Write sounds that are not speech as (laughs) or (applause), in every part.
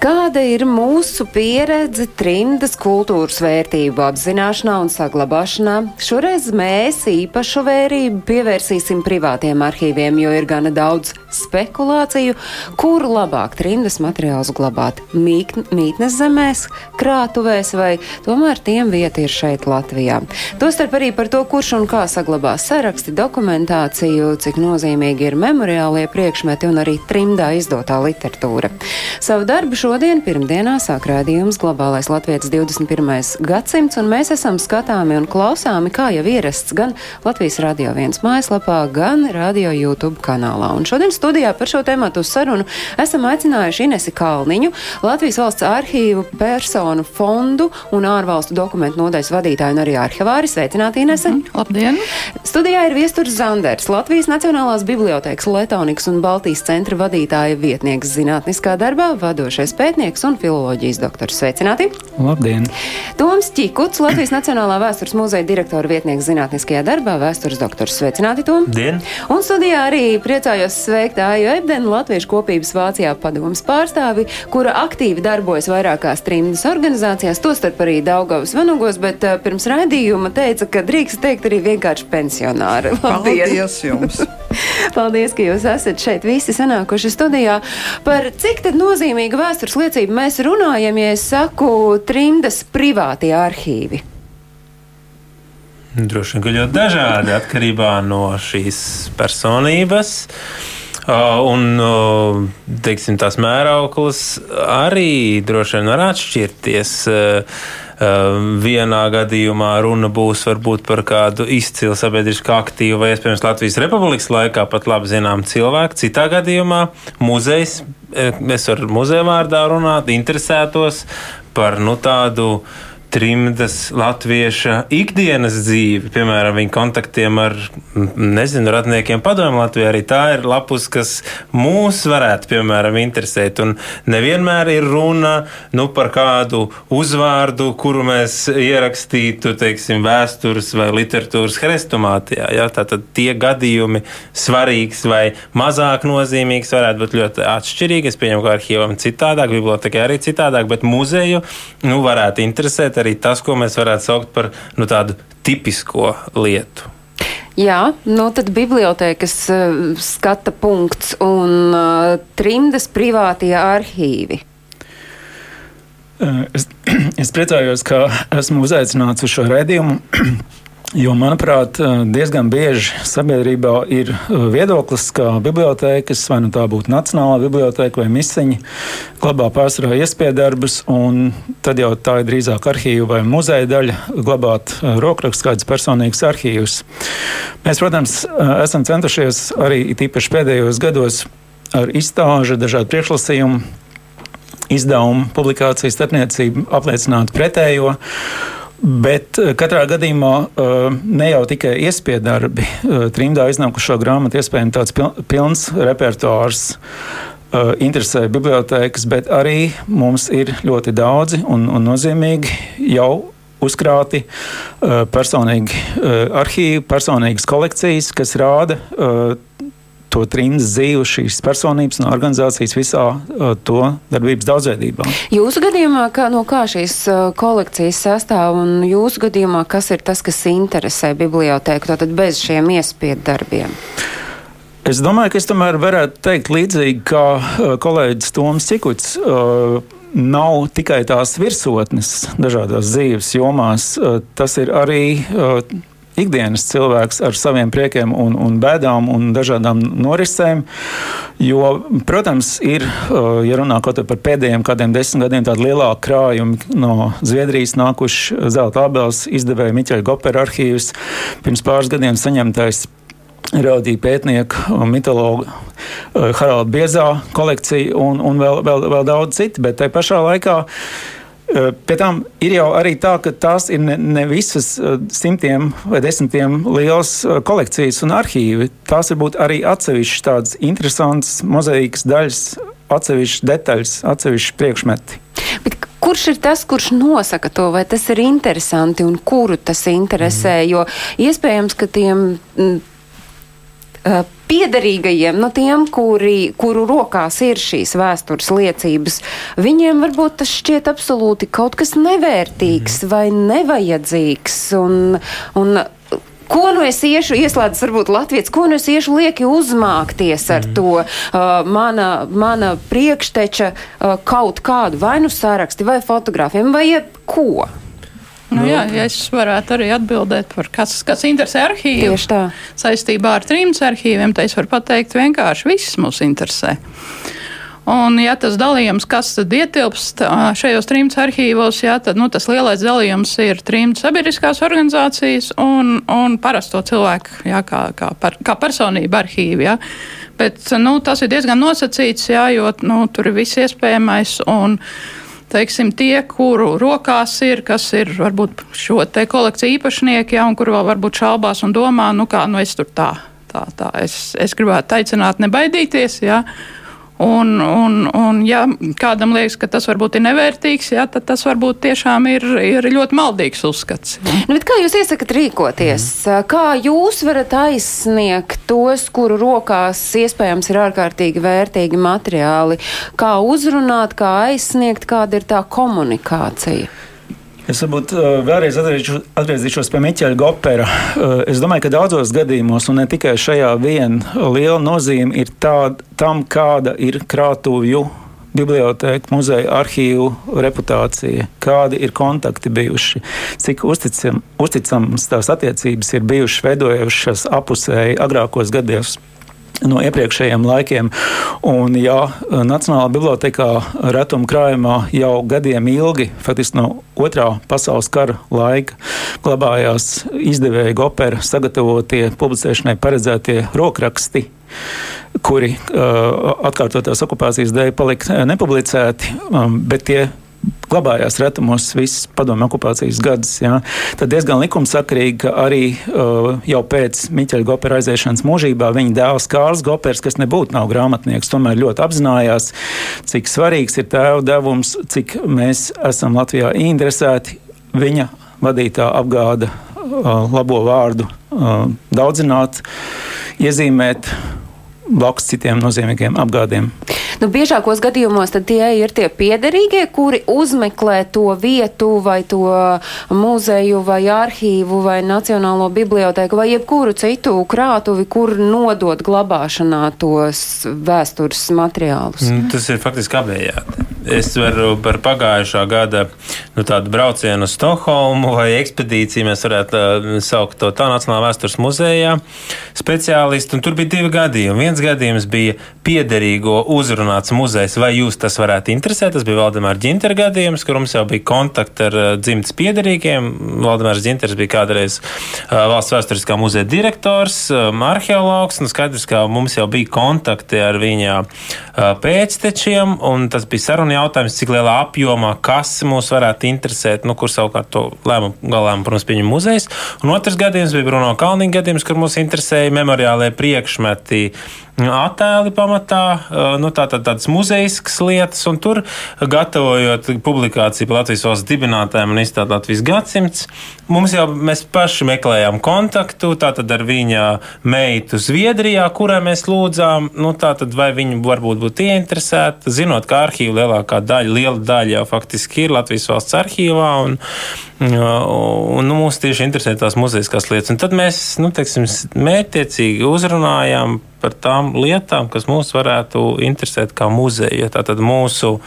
Kāda ir mūsu pieredze trimdas kultūras vērtību apzināšanā un saglabāšanā? Šoreiz mēs īpašu vērību pievērsīsim privātiem arhīviem, jo ir gana daudz spekulāciju, kur labāk trimdas materiālus glabāt - mītnes zemēs, krātuvēs vai tomēr tiem vieta ir šeit Latvijā. Tostarp arī par to, kurš un kā saglabā saraksti, dokumentāciju, cik nozīmīgi ir memoriālie priekšmeti un arī trimdā izdot izdotā literatūra. Savu darbu šodien, pirmdienā, sāk rādījums Globālais Latvijas 21. gadsimts, un mēs esam skatāmi un klausāmi, kā jau ierasts, gan Latvijas Radio 1 mājaslapā, gan Radio YouTube kanālā. Un šodien studijā par šo tēmu uz sarunu esam aicinājuši Inesi Kalniņu, Latvijas valsts arhīvu personu fondu un ārvalstu dokumentu nodaļas vadītāju un arī arhivāri. Sveicināti, Inese! Mm, labdien! Studijā ir Viesturs Zanders, Latvijas Nacionālās bibliotēkas Letonikas un Baltijas centra vadītāja vietnieks zinātniskā darbā, vadošais pētnieks un filoloģijas doktors. Sveicināti! Labdien! Toms Čikuts, Latvijas Nacionālā vēstures muzeja direktora vietnieks zinātniskajā darbā, vēstures doktors. Sveicināti, Tom! Dien! Un studijā arī priecājos sveikt Āju Ebdenu, Latviešu kopības Vācijā padomas pārstāvi, kura aktīvi darbojas vairākās trimdas organizācijās, tostarp arī Daugavas vanugos, bet uh, pirms raidījuma teica, ka drīkst teikt arī vienkārši pensionāri. (laughs) Labdien! Paldies jums! (laughs) Paldies, ka jūs esat šeit visi sanākuši studijā. Par cik tad nozīmīgu vēstures liecību mēs runājam, ja es saku trimdas privātie arhīvi? Droši vien, ka ļoti dažādi atkarībā no šīs personības. Uh, un uh, teiksim, tās mērauklas arī droši vien var atšķirties. Uh, vienā gadījumā runa būs varbūt par kādu izcilu sabiedriski aktīvu vai iespējams Latvijas republikas laikā pat labi zinām cilvēku. Citā gadījumā muzejs, es varu muzeja vārdā runāt, interesētos par nu, tādu trimdas latvieša ikdienas dzīvi, piemēram, viņa kontaktiem ar, nezinu, radniekiem padomu Latvijā. Arī tā ir lapus, kas mūs varētu, piemēram, interesēt. Un nevienmēr ir runa nu, par kādu uzvārdu, kuru mēs ierakstītu, teiksim, vēstures vai literatūras hrestomātijā. Ja? Tātad tie gadījumi svarīgs vai mazāk nozīmīgs varētu būt ļoti atšķirīgi. Es pieņemu, ka arhīvam citādāk, bibliotekai arī citādāk, bet muzeju nu, varētu interesēt arī tas, ko mēs varētu saukt par nu, tādu tipisko lietu. Jā, nu tad bibliotēkas uh, skata punkts un uh, trimdas privātie arhīvi. Es, (clears throat) es priecājos, ka esmu uzaicināts uz šo redzējumu. (clears throat) Jo, manuprāt, diezgan bieži sabiedrībā ir viedoklis, ka bibliotekas, vai nu tā būtu Nacionālā biblioteka vai misiņa, glabā pārsvarā iespējas un tad jau tā ir drīzāk arhīva vai muzeja daļa glabāt rokrakstus, kādus personīgus arhīvus. Mēs, protams, esam centušies arī tīpaši pēdējos gados ar izstāžu, dažādu priekšlasījumu, izdevumu, publikāciju starpniecību apliecināt pretējo. Bet eh, katrā gadījumā eh, ne jau tikai iespēja darbi, eh, trimdā iznākušo grāmatu, iespējams, tāds pilns repertuārs interesē bibliotekas, bet arī mums ir ļoti daudzi un, un nozīmīgi jau uzkrāti personīgi arhīvi, personīgas kolekcijas, kas rāda to trimdas dzīvi, šīs personības un organizācijas visā uh, to darbības daudzveidībā. Jūsu gadījumā, kā, no kā šīs uh, kolekcijas sastāv un jūsu gadījumā, kas ir tas, kas interesē bibliotēku, tātad bez šiem iespiedu darbiem? Es domāju, ka es tomēr varētu teikt līdzīgi kā uh, kolēģis Toms Cikuts. Nav tikai tās virsotnes dažādās dzīves jomās, tas ir arī ikdienas cilvēks ar saviem priekiem un, un bēdām un dažādām norisēm. Jo, protams, ir, uh, ja runā kaut par pēdējiem kādiem desmit gadiem, tādi lielāki krājumi no Zviedrijas nākuši zelta abels izdevēja Miķaļa Gopera arhīvs. Pirms pāris gadiem saņemtais Raudīja pētnieku un mitologu uh, Haraldu Biezā kolekciju un, un vēl, vēl, vēl daudz citu, bet tajā pašā laikā Eh, pie tam ir jau arī tā, ka tās ir ne, ne visas eh, simtiem vai desmitiem lielas eh, kolekcijas un arhīvi. Tās var būt arī atsevišķas tādas interesantas mozaīkas daļas, atsevišķas detaļas, atsevišķi priekšmeti. Bet kurš ir tas, kurš nosaka to, vai tas ir interesanti un kuru tas interesē? Mm. Jo iespējams, ka tiem. Uh, piederīgajiem, no tiem, kuri, kuru rokās ir šīs vēstures liecības, viņiem varbūt tas šķiet absolūti kaut kas nevērtīgs mm. vai nevajadzīgs. Un, un, Ko nu es iešu, ieslēdzas varbūt Latvijas, ko nu es iešu lieki uzmākties ar mm. to uh, mana, mana priekšteča uh, kaut kādu vai nu saraksti vai fotografiem vai jebko. Nu, jā, ja es varētu arī atbildēt par kas, kas interesē arhīvu. Tieši tā. Saistībā ar trim arhīviem, tad es varu pateikt vienkārši viss mūs interesē. Un, ja tas dalījums, kas tad ietilpst šajos trimts arhīvos, jā, tad nu, tas lielais dalījums ir trimts sabiedriskās organizācijas un, un parasto cilvēku, jā, kā, kā, par, kā personība arhīvi. Jā. Bet nu, tas ir diezgan nosacīts, jā, jo nu, tur ir viss iespējamais. Un, teiksim, tie, kuru rokās ir, kas ir varbūt šo te kolekciju īpašnieki, ja, un kuri vēl varbūt šaubās un domā, nu kā, nu es tur tā, tā, tā. Es, es gribētu aicināt nebaidīties, ja, Un, un, un, ja kādam liekas, ka tas varbūt ir nevērtīgs, jā, tad tas varbūt tiešām ir, ir ļoti maldīgs uzskats. Nu, kā jūs iesakat rīkoties? Mm. Kā jūs varat aizsniegt tos, kuru rokās iespējams ir ārkārtīgi vērtīgi materiāli? Kā uzrunāt, kā aizsniegt, kāda ir tā komunikācija? Es varbūt uh, vēlreiz atgriezīšos pie Miķeļa Gopera. Uh, es domāju, ka daudzos gadījumos, un ne tikai šajā vien, liela nozīme ir tā, tam, kāda ir krātuvju biblioteka, muzeja, arhīvu reputācija, kādi ir kontakti bijuši, cik uzticam, uzticams tās attiecības ir bijušas veidojušas apusēji agrākos gados no iepriekšējiem laikiem. Un, ja Nacionālā bibliotekā retuma krājumā jau gadiem ilgi, faktiski no otrā pasaules kara laika, glabājās izdevēja opera sagatavotie publicēšanai paredzētie rokraksti, kuri uh, atkārtotās okupācijas dēļ palika nepublicēti, um, bet tie glabājās retumos visas padomju okupācijas gadus. Ja. Tad diezgan likumsakarīgi, ka arī uh, jau pēc Miķeļa Gopera aiziešanas mūžībā viņa dēls Kārls Gopers, kas nebūtu nav grāmatnieks, tomēr ļoti apzinājās, cik svarīgs ir tēva devums, cik mēs esam Latvijā interesēti viņa vadītā apgāda uh, labo vārdu uh, daudzināt, iezīmēt blakus citiem nozīmīgiem apgādiem. Nu, biežākos gadījumos tie ir tie piederīgie, kuri uzmeklē to vietu vai to muzeju vai arhīvu vai Nacionālo biblioteku vai jebkuru citu krātuvi, kur nodot glabāšanā tos vēstures materiālus. Mm, tas ir faktiski abējādi. Es varu par pagājušā gada nu, braucienu uz Stokholmu vai ekspedīciju, mēs varētu uh, saukt to tā Nacionālā vēstures muzejā speciālistu, un tur bija divi gadījumi. Viens gadījums bija piederīgo uzrunāts muzejs, vai jūs tas varētu interesēt? Tas bija Valdemāra Ģintera gadījums, kur mums jau bija kontakti ar dzimtas piedarīgiem. Valdemārs Ģinters bija kādreiz valsts vēsturiskā muzeja direktors, arheologs, un skaidrs, ka mums jau bija kontakti ar viņa pēctečiem, un tas bija saruna jautājums, cik lielā apjomā, kas mūs varētu interesēt, nu, kur savukārt to lēmumu galām, protams, pieņem muzejs. Un otrs gadījums bija Bruno Kalniņa gadījums, kur mūs interesēja memoriālajie priekšmeti attēli pamatā, nu, tā, tā, tādas muzejiskas lietas, un tur gatavojot publikāciju par Latvijas valsts dibinātājiem un izstādāt Latvijas gadsimts, mums jau mēs paši meklējām kontaktu, tātad ar viņa meitu Zviedrijā, kurai mēs lūdzām, nu, tātad vai viņa varbūt būtu ieinteresēta, zinot, ka arhīva lielākā daļa, liela daļa jau faktiski ir Latvijas valsts arhīvā, un, un nu, mūs tieši interesē tās muzejiskās lietas. Un tad mēs, nu, teiksim, mērķtiecīgi uzrunājām par tām lietām, kas mūs varētu interesēt kā muzeja. Tātad mūsu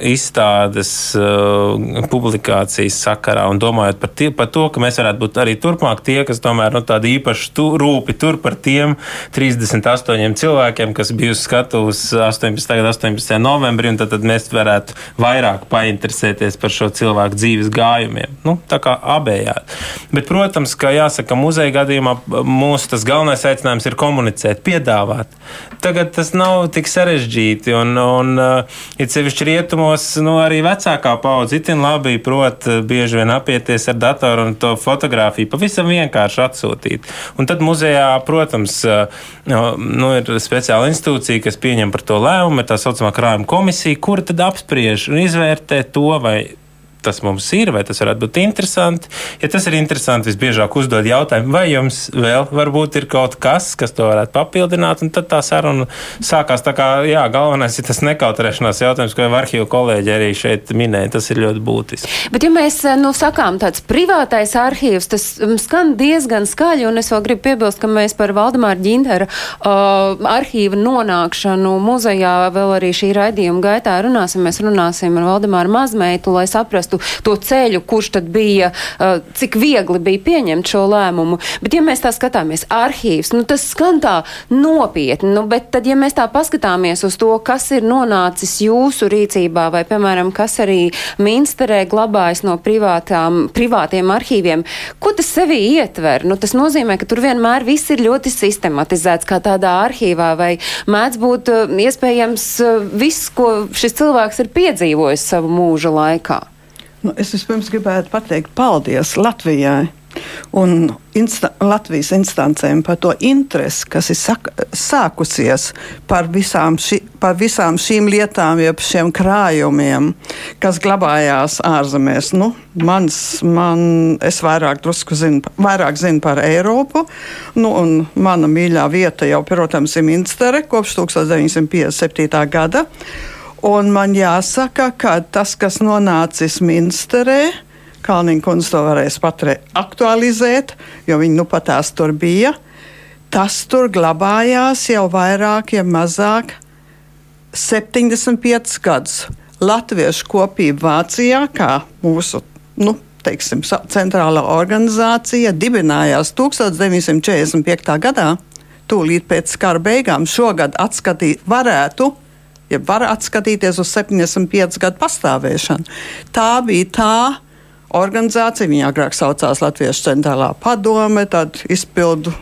izstādes, uh, publikācijas sakarā un domājot par, tie, par to, ka mēs varētu būt arī turpmāk tie, kas tomēr nu, tādi īpaši tu, rūpi tur par tiem 38 cilvēkiem, kas bija uz skatuves 18. 18. novembrī, un tad, tad mēs varētu vairāk painteresēties par šo cilvēku dzīves gājumiem. Nu, tā kā abējādi. Bet, protams, ka jāsaka, muzeja gadījumā mūsu tas galvenais aicinājums ir komunicēt, piedāvāt. Tagad tas nav tik sarežģīti, un, un uh, it sevišķi rietumu uzņēmumos nu, arī vecākā paudze itin labi prot eh, bieži vien apieties ar datoru un to fotografiju pavisam vienkārši atsūtīt. Un tad muzejā, protams, eh, nu, ir speciāla institūcija, kas pieņem par to lēmumu, ir tā saucamā krājuma komisija, kura tad apspriež un izvērtē to, vai tas mums ir, vai tas varētu būt interesanti. Ja tas ir interesanti, visbiežāk uzdod jautājumu, vai jums vēl varbūt ir kaut kas, kas to varētu papildināt, un tad tā saruna sākās. Tā kā, jā, galvenais ir tas nekautrēšanās jautājums, ko jau arhīvu kolēģi arī šeit minēja. Tas ir ļoti būtiski. Bet, ja mēs nu, sakām tāds privātais arhīvs, tas um, skan diezgan skaļi, un es vēl gribu piebilst, ka mēs par Valdemāra ģintera uh, arhīva nonākšanu muzejā vēl arī šī raidījuma gaitā runāsim. Mēs runāsim ar Valdemāru Mazmeitu, lai saprastu, saprastu to ceļu, kurš tad bija, uh, cik viegli bija pieņemt šo lēmumu. Bet, ja mēs tā skatāmies, arhīvs, nu, tas skan tā nopietni, nu, bet tad, ja mēs tā paskatāmies uz to, kas ir nonācis jūsu rīcībā, vai, piemēram, kas arī Minsterē glabājas no privātām, privātiem arhīviem, ko tas sevī ietver? Nu, tas nozīmē, ka tur vienmēr viss ir ļoti sistematizēts kā tādā arhīvā, vai mēdz būt uh, iespējams uh, viss, ko šis cilvēks ir piedzīvojis savu mūža laikā. Nu, es vispirms gribētu pateikt paldies Latvijai un insta Latvijas instancēm par to interesi, kas ir sākusies par visām, ši par visām šīm lietām, jeb šiem krājumiem, kas glabājās ārzemēs. Nu, mans, man, es vairāk, zinu, vairāk zinu par Eiropu, nu, un mana mīļā vieta jau, protams, ir Minstere kopš 1957. gada. Un man jāsaka, ka tas, kas nonācis Minsterē, Kalniņa kundze to varēs pat aktualizēt, jo viņa nu pat tās tur bija. Tas tur glabājās jau vairāk, ja mazāk 75 gadus. Latviešu kopība Vācijā, kā mūsu nu, teiksim, centrālā organizācija, dibinājās 1945. gadā. Tūlīt pēc kara beigām šogad atskatīt varētu ja var atskatīties uz 75 gadu pastāvēšanu. Tā bija tā organizācija, viņa agrāk saucās Latviešu centrālā padome, tad izpildu.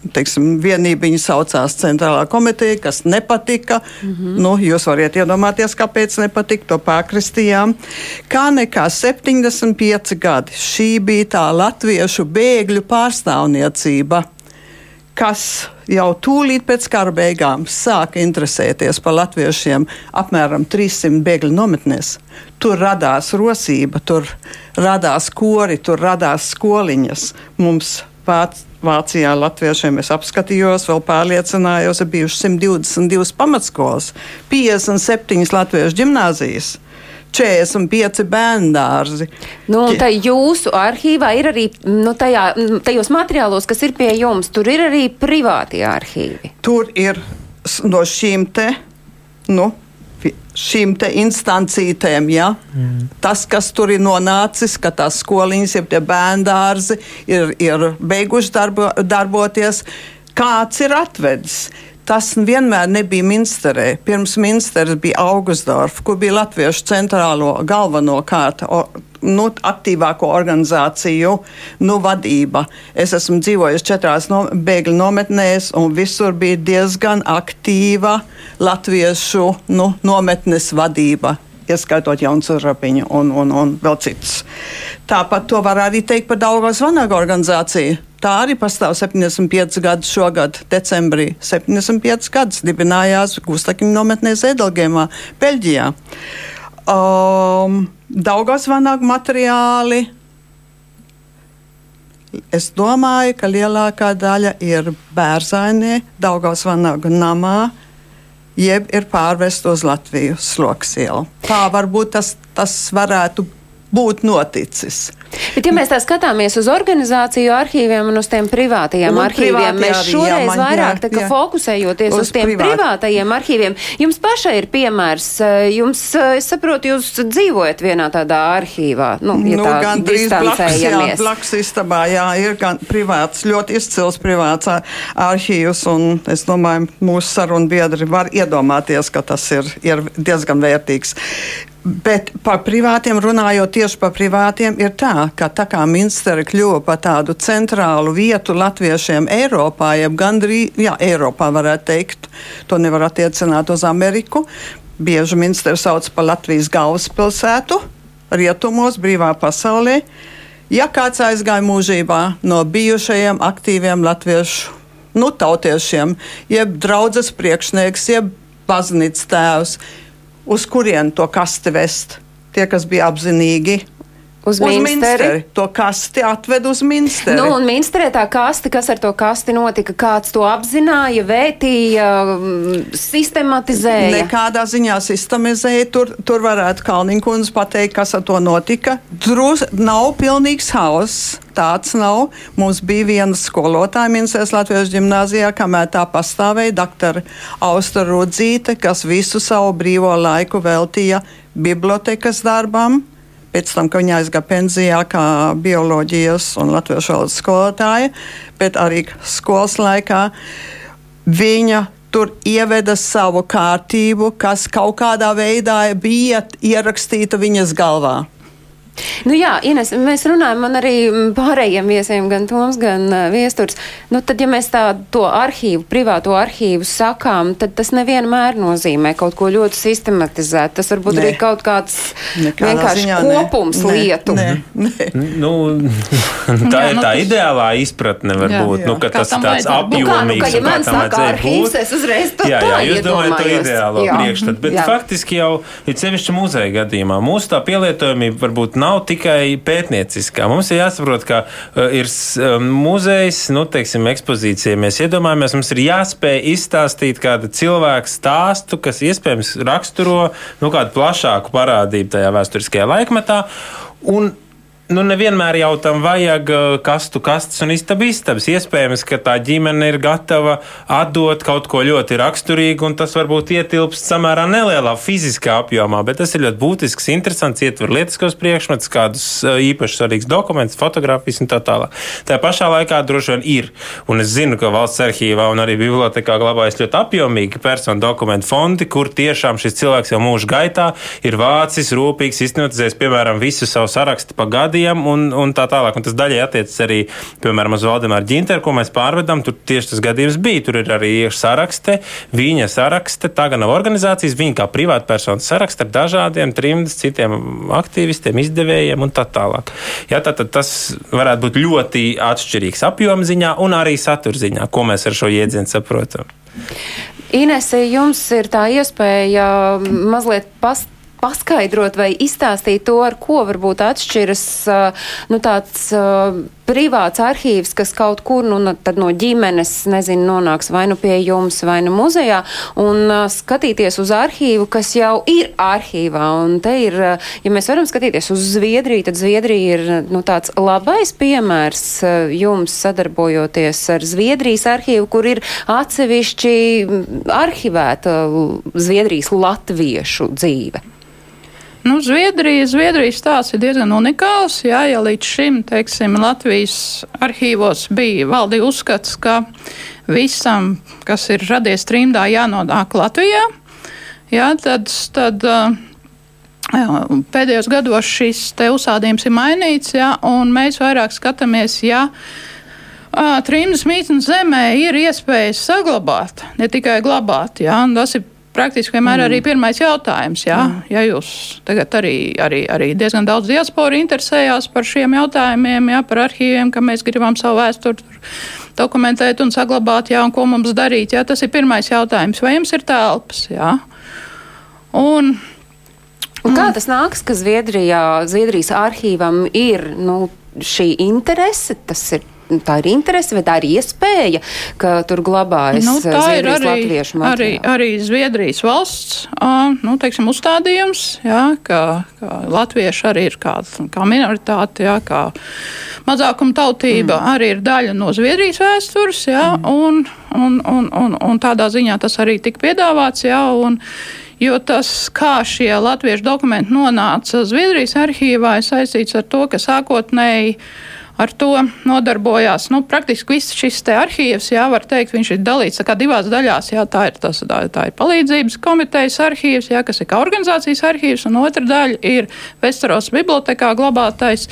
Teiksim, vienība viņa saucās Centrālā komiteja, kas nepatika. Mm -hmm. nu, jūs varat iedomāties, kāpēc nepatika. To pārkristījām. Kā nekā 75 gadi šī bija tā latviešu bēgļu pārstāvniecība kas jau tūlīt pēc kara beigām sāka interesēties par latviešiem apmēram 300 bēgļu nometnēs. Tur radās rosība, tur radās kori, tur radās skoliņas. Mums Vāc, Vācijā latviešiem es apskatījos, vēl pārliecinājos, ir bijušas 122 pamatskolas, 57 latviešu gimnāzijas. 45 bērndārzi. Nu, jūsu arhīvā ir arī nu, tajā, tajos materiālos, kas ir pie jums, tur ir arī privātie arhīvi. Tur ir no šīm te. Nu, šīm instancītēm. Ja? Mm. Tas, kas tur ir nonācis, ka tās skoliņas, jeb tie bērndārzi ir, ir beiguši darbo, darboties, kāds ir atvedis. Tas vienmēr nebija Minsterē. Pirms Minsteres bija Augustdorf, kur bija Latviešu centrālo galveno kārtu. Nu, aktīvāko organizāciju nu, vadība. Es esmu dzīvojis četrās no, bēgļu nometnēs, un visur bija diezgan aktīva latviešu nu, nometnes vadība ieskaitot Jaunzurapiņu un, un, un vēl citus. Tāpat to var arī teikt par Daugavas vanaga organizāciju. Tā arī pastāv 75 gadus šogad, decembrī. 75 gadus dibinājās Gustakiņa nometnē Zēdelgēmā, Beļģijā. Um, Daugavas vanaga materiāli. Es domāju, ka lielākā daļa ir bērzainē, Daugavas vanaga namā, jeb ir pārvest uz Latviju sloksielu. Tā varbūt tas, tas varētu būt noticis. Bet, ja mēs tā skatāmies uz organizāciju arhīviem un uz tiem privātajiem nu, arhīviem, mēs šoreiz jā, man, vairāk jā, jā. fokusējoties uz, uz tiem privāt. privātajiem arhīviem, jums pašai ir piemērs, eh, jums, eh, es saprotu, jūs dzīvojat vienā tādā arhīvā. Nu, ja nu, gan drīz blakus, jā, blakus istabā, jā, ir gan privāts, ļoti izcils privāts arhīvs, un es domāju, mūsu sarunu biedri var iedomāties, ka tas ir, ir diezgan vērtīgs. Bet par privātiem runājot, tieši par privātiem ir tā, ka tā kā Minstera kļuva par tādu centrālu vietu latviešiem Eiropā, jeb gandrīz, jā, Eiropā varētu teikt, to nevar attiecināt uz Ameriku, bieži ministri sauc par Latvijas galvaspilsētu, rietumos, brīvā pasaulē. Ja kāds aizgāja mūžībā no bijušajiem aktīviem latviešu nu, tautiešiem, jeb draudzes priekšnieks, jeb baznīcas tēvs, uz kurien to kasti vest? Tie, kas bija apzinīgi Uz, uz. Minsteri. To kasti atved uz Minsteri. Nu, un Minsterē tā kasti, kas ar to kasti notika, kāds to apzināja, vētīja, mm, sistematizēja. Nekādā ziņā sistemizēja. Tur, tur varētu Kalniņkundze pateikt, kas ar to notika. Drus, nav pilnīgs hauss. Tāds nav. Mums bija viena skolotāja Minēsas Latvijas gimnājā, kamēr tā pastāvēja, doktora Austra Rudzīte, kas visu savu brīvo laiku veltīja bibliotekas darbam. Pēc tam, kad viņa aizgāja pensijā, kā bioloģijas un latviešu valodas skolotāja, bet arī skolas laikā viņa tur ieveda savu kārtību, kas kaut kādā veidā bija ierakstīta viņas galvā. Nu jā, Ines, mēs runājam, man arī pārējiem viesiem, gan Toms, gan Viesturs. Nu, tad, ja mēs tā to arhīvu, privāto arhīvu sakām, tad tas nevienmēr nozīmē kaut ko ļoti sistematizēt. Tas varbūt Nē. arī kaut kāds Nekādā vienkārši ziņā kopums Nē, lietu. nē, nē. Nu, (laughs) tā Jā, ir nu tā tas- ideālā izpratne, varbūt, Jā, nu, ka Kā tas tāds vajadzētu būt. Nu kā, nu, apjomīgs. kad ja man saka arhīvs, būt. es uzreiz to jā, jā, jūs domājat to ideālo Jā. priekšstatu, bet Jā. faktiski jau ir sevišķi muzeja gadījumā. Mūsu tā pielietojamība varbūt nav tikai pētnieciskā. Mums ir jāsaprot, ka uh, ir um, muzejs, nu, teiksim, ekspozīcija. Mēs iedomājamies, mums ir jāspēj izstāstīt kādu cilvēku stāstu, kas iespējams raksturo nu, kādu plašāku parādību tajā vēsturiskajā laikmetā. Un Nu, nevienmēr jau tam vajag uh, kastu kastes un istabu istabas. Iespējams, ka tā ģimene ir gatava atdot kaut ko ļoti raksturīgu, un tas varbūt ietilpst samērā nelielā fiziskā apjomā, bet tas ir ļoti būtisks, interesants, ietver lietiskos priekšmetus, kādus uh, īpaši svarīgus dokumentus, fotografijas un tā tālāk. Tā pašā laikā droši vien ir, un es zinu, ka valsts arhīvā un arī bibliotekā glabājas ļoti apjomīgi personu dokumentu fondi, kur tiešām šis cilvēks jau mūža gaitā ir vācis, rūpīgs, izsnotizējis, piemēram, visu savu sarakstu pa gadiem un, un tā tālāk. Un tas daļai attiecas arī, piemēram, uz Valdemāru Ģinteru, ko mēs pārvedam. Tur tieši tas gadījums bija. Tur ir arī sarakste, viņa sarakste, tā gan nav organizācijas, viņa kā privātpersonas sarakste ar dažādiem trimdas, citiem aktīvistiem, izdevējiem un tā tālāk. Jā, tātad tas varētu būt ļoti atšķirīgs apjoma ziņā un arī satura ziņā, ko mēs ar šo jēdzienu saprotam. Inese, jums ir tā iespēja mazliet past paskaidrot vai izstāstīt to, ar ko varbūt atšķiras nu, tāds privāts arhīvs, kas kaut kur nu, tad no ģimenes, nezinu, nonāks vai nu pie jums, vai nu muzejā, un skatīties uz arhīvu, kas jau ir arhīvā. Un te ir, ja mēs varam skatīties uz Zviedriju, tad Zviedrija ir nu, tāds labais piemērs jums sadarbojoties ar Zviedrijas arhīvu, kur ir atsevišķi arhivēta Zviedrijas latviešu dzīve. Nu, Zviedrija, Zviedrijas stāsts ir diezgan unikāls. Jā, ja līdz šim, teiksim, Latvijas arhīvos bija valdīja uzskats, ka visam, kas ir radies trimdā, jānonāk Latvijā, jā, tad, tad jā, pēdējos gados šis uzstādījums ir mainīts, jā, un mēs vairāk skatāmies, ja Trījus mītnes zemē ir iespējas saglabāt, ne tikai glabāt. Jā, tas ir praktiski vienmēr mm. arī pirmais jautājums. Jā, mm. Ja jūs tagad arī, arī, arī diezgan daudz diaspora interesējās par šiem jautājumiem, jā, par arhīviem, ka mēs gribam savu vēsturi tur dokumentēt un saglabāt, jā, un ko mums darīt. Jā, tas ir pirmais jautājums. Vai jums ir telpas? Jā. Un Un kā tas nāks, ka Zviedrijā, Zviedrijas arhīvam ir nu, šī interese? Tas ir, tā ir interese vai tā ir iespēja, ka tur glabājas Nu, tā ir Zviedrijas arī, latviešu arī, materiāli? arī Zviedrijas valsts uh, nu, teiksim, uzstādījums, jā, ka, ka latvieši arī ir kā, kā minoritāte, jā, kā mazākuma tautība, mm. arī ir daļa no Zviedrijas vēstures, jā, mm. un, un, un, un, un tādā ziņā tas arī tika piedāvāts. Jā, un, Jo tas, kā šie latviešu dokumenti nonāca Zviedrijas arhīvā, ir saistīts ar to, ka sākotnēji ar to nodarbojās. Nu, praktiski viss šis arhīvs, jā, var teikt, viņš ir dalīts divās daļās. Jā, tā ir, tas, tā, tā ir palīdzības komitejas arhīvs, jā, kas ir kā organizācijas arhīvs, un otra daļa ir Vesteros bibliotekā glabātais.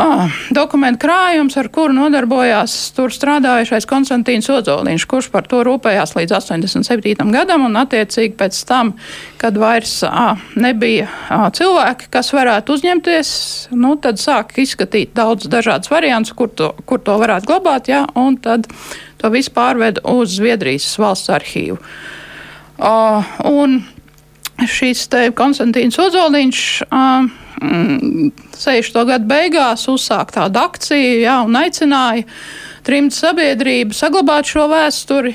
Ah, dokumentu krājums, ar kuru nodarbojās tur strādājušais Konstantīns Odzoliņš, kurš par to rūpējās līdz 87. gadam, un attiecīgi pēc tam, kad vairs ah, nebija ah, cilvēki, kas varētu uzņemties, nu, tad sāk izskatīt daudz dažādas variants, kur to, kur to varētu glabāt, jā, un tad to visu pārved uz Zviedrijas valsts arhīvu. Uh, un te Konstantīns Odzoliņš uh, 60. gadu beigās uzsāka tādu akciju jā, un aicināja trimdu sabiedrību saglabāt šo vēsturi.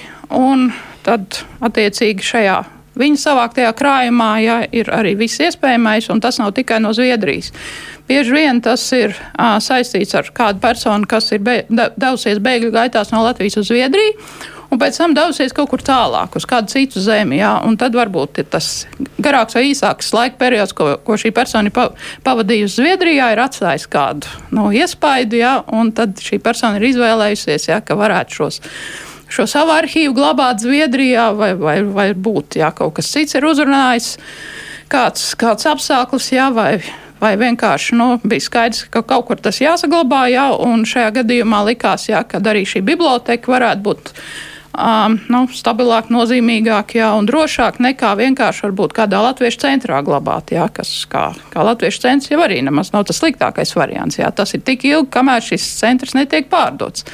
Tad, attiecīgi, šajā viņa savāktajā krājumā jā, ir arī viss iespējamais, un tas nav tikai no Zviedrijas. Bieži vien tas ir ā, saistīts ar kādu personu, kas ir be, devusies bēgļu gaitās no Latvijas uz Zviedriju un pēc tam devusies kaut kur tālāk, uz kādu citu zemi. Jā, un tad varbūt tas garāks vai īsāks laika periods, ko, ko šī persona ir pavadījusi Zviedrijā, ir atstājis kādu nu, iespaidu, jā, un tad šī persona ir izvēlējusies, jā, ka varētu šos šo savu arhīvu glabāt Zviedrijā, vai, vai, vai būt jā, kaut kas cits ir uzrunājis, kāds, kāds apstākļus, jā, vai, vai vienkārši nu, bija skaidrs, ka kaut kur tas jāsaglabā, jā, un šajā gadījumā likās, jā, ka arī šī biblioteka varētu būt um, nu, stabilāk, nozīmīgāk jā, un drošāk nekā vienkārši varbūt kādā latviešu centrā glabāt, jā, kas kā, kā latviešu centrs jau arī nemaz nav tas sliktākais variants. Jā. Tas ir tik ilgi, kamēr šis centrs netiek pārdots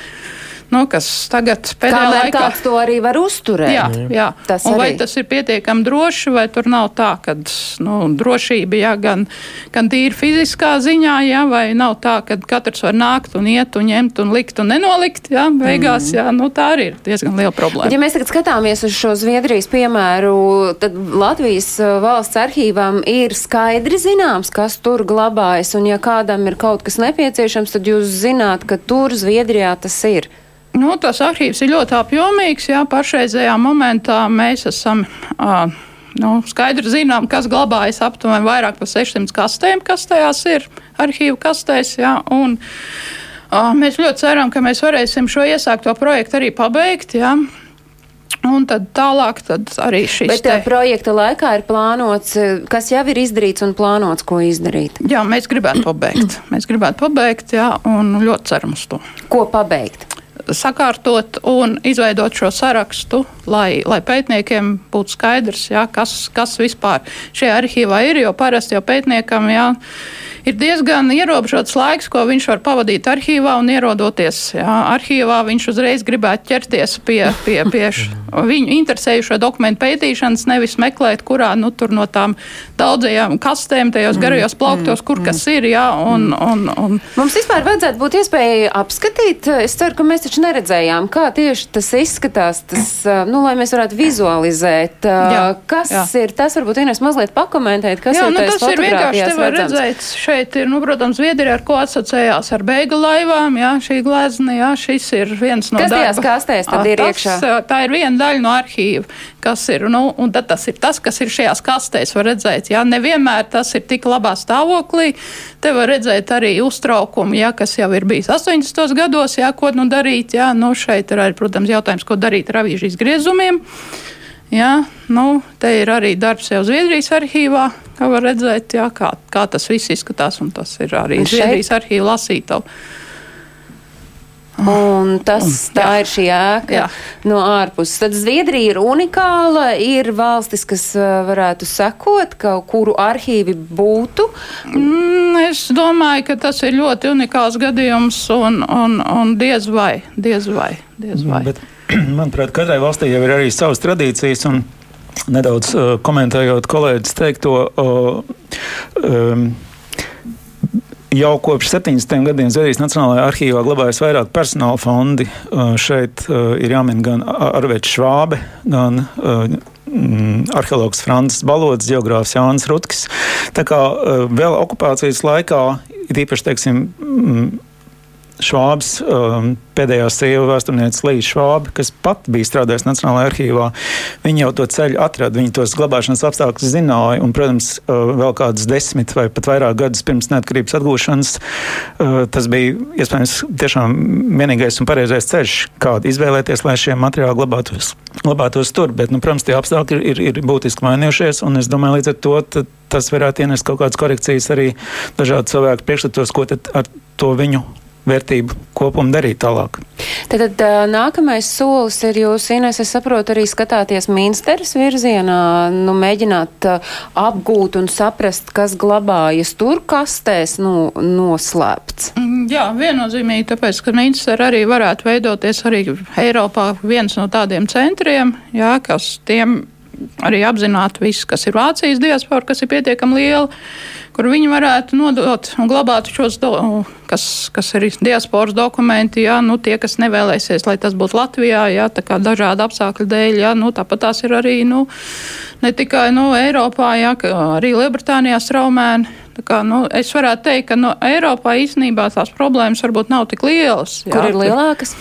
nu, kas tagad pēdējā Kamēr laikā. kāds to arī var uzturēt. Jā, jā. Tas un vai arī. tas ir pietiekami droši, vai tur nav tā, ka nu, drošība jā, gan, gan tīri fiziskā ziņā, jā, vai nav tā, ka katrs var nākt un iet un ņemt un likt un nenolikt, jā, beigās, Mhm. jā, nu, tā arī ir diezgan liela problēma. Ja mēs tagad skatāmies uz šo Zviedrijas piemēru, tad Latvijas uh, valsts arhīvam ir skaidri zināms, kas tur glabājas, un ja kādam ir kaut kas nepieciešams, tad jūs zināt, ka tur Zviedrijā tas ir. Nu, tas arhīvs ir ļoti apjomīgs. Jā, pašreizējā momentā mēs esam. Uh, Nu, skaidri zinām, kas glabājas aptuveni vairāk par 600 kastēm, kas tajās ir arhīvu kastēs. Jā, un, uh, mēs ļoti ceram, ka mēs varēsim šo iesākto projektu arī pabeigt. Jā. Un tad tālāk tad arī šis. Bet te... projekta laikā ir plānots, kas jau ir izdarīts un plānots, ko izdarīt. Jā, mēs gribētu pabeigt. Mēs gribētu pabeigt, jā, un ļoti ceram uz to. Ko pabeigt? Sakārtot un izveidot šo sarakstu, lai, lai pētniekiem būtu skaidrs, jā, kas, kas vispār šajā arhīvā ir. Jo parasti jau pētniekam jā, ir diezgan ierobežots laiks, ko viņš var pavadīt arhīvā un ierodoties jā, arhīvā. Viņš uzreiz gribētu ķerties pie, pie, pie viņu interesējušo dokumentu pētīšanas, nevis meklēt, kurā nu, no tām daudzajām kastēm, tajos garajos plauktos, kur kas ir. Jā, un, un, un... Mums vispār vajadzētu būt iespēja apskatīt. Es ceru, ka mēs taču neredzējām, kā tieši tas izskatās, tas, nu, lai mēs varētu vizualizēt, jā, kas jā. ir tas, varbūt Ines mazliet pakomentēt, kas jā, ir nu, tas ir vienkārši, te var redzams. redzēt, šeit ir, nu, protams, Zviedrija, ar ko asociējās ar beigu laivām, jā, šī glezna, jā, šis ir viens no kas tajās kastēs tad ir tas, iekšā? Tā ir viena daļa no arhīva, kas ir, nu, un tad tas ir tas, kas ir šajās kastēs, var redzēt, jā, nevienmēr tas ir tik labā stāvoklī, te var redzēt arī uztraukumu, jā, kas jau ir bijis 80. gados, jā, ko nu darīt, jā, nu, šeit ir arī, protams, jautājums, ko darīt ar avīžu izgriezumiem. Jā, nu, te ir arī darbs jau Zviedrijas arhīvā, kā var redzēt, jā, kā, kā tas viss izskatās, un tas ir arī? Zviedrijas arhīva lasītavu. Un tas un, tā jā. ir šī ēka jā. no ārpuses. Tad Zviedrija ir unikāla, ir valstis, kas uh, varētu sekot, ka, kuru arhīvi būtu. Mm, es domāju, ka tas ir ļoti unikāls gadījums un, un, un diez vai, diez vai, diez vai. Bet, (clears throat) manuprāt, katrai valstī jau ir arī savas tradīcijas. Un... Nedaudz uh, komentējot kolēģis teikto, uh, um, jau kopš 70. gadiem Zviedrijas Nacionālajā arhīvā glabājas vairāk personāla fondi. Uh, šeit uh, ir jāmin gan Arvēts Švābe, gan uh, mm, arheologs Francis Balods, geogrāfs Jānis Rutkis. Tā kā vēl okupācijas laikā, it īpaši, teiksim, mm, Švābs, um, pēdējā sieva vēsturniece Līja Švāba, kas pat bija strādājusi Nacionālajā arhīvā, viņa jau to ceļu atrada, viņa tos glabāšanas apstākļus zināja, un, protams, uh, vēl kādus desmit vai pat vairāk gadus pirms neatkarības atgūšanas, uh, tas bija iespējams tiešām vienīgais un pareizais ceļš, kādu izvēlēties, lai šie materiāli glabātos, glabātos tur, bet, nu, protams, tie apstākļi ir, ir, ir būtiski mainījušies, un es domāju, līdz ar to tas varētu ienest kaut kādas korekcijas arī dažādu cilvēku priekšstatos, ko ar to viņu vērtību kopumu darīt tālāk. Tad, tad nākamais solis ir jūs, Ines, es saprotu, arī skatāties Minsteras virzienā, nu, mēģināt apgūt un saprast, kas glabājas tur kastēs, nu, noslēpts. Mm, jā, viennozīmīgi, tāpēc, ka Minstera arī varētu veidoties arī Eiropā viens no tādiem centriem, jā, kas tiem arī apzinātu visu, kas ir Vācijas diaspora, kas ir pietiekami liela kur viņi varētu nodot un glabāt šos, do, kas, kas ir diasporas dokumenti, jā, nu, tie, kas nevēlēsies, lai tas būtu Latvijā, jā, tā kā dažādu apstākļu dēļ, jā, nu, tāpat tās ir arī, nu, ne tikai, nu, Eiropā, jā, arī Lielbritānijā straumēni. Tā kā, nu, es varētu teikt, ka no Eiropā īstenībā tās problēmas varbūt nav tik lielas. Jā, Kur ir lielākas?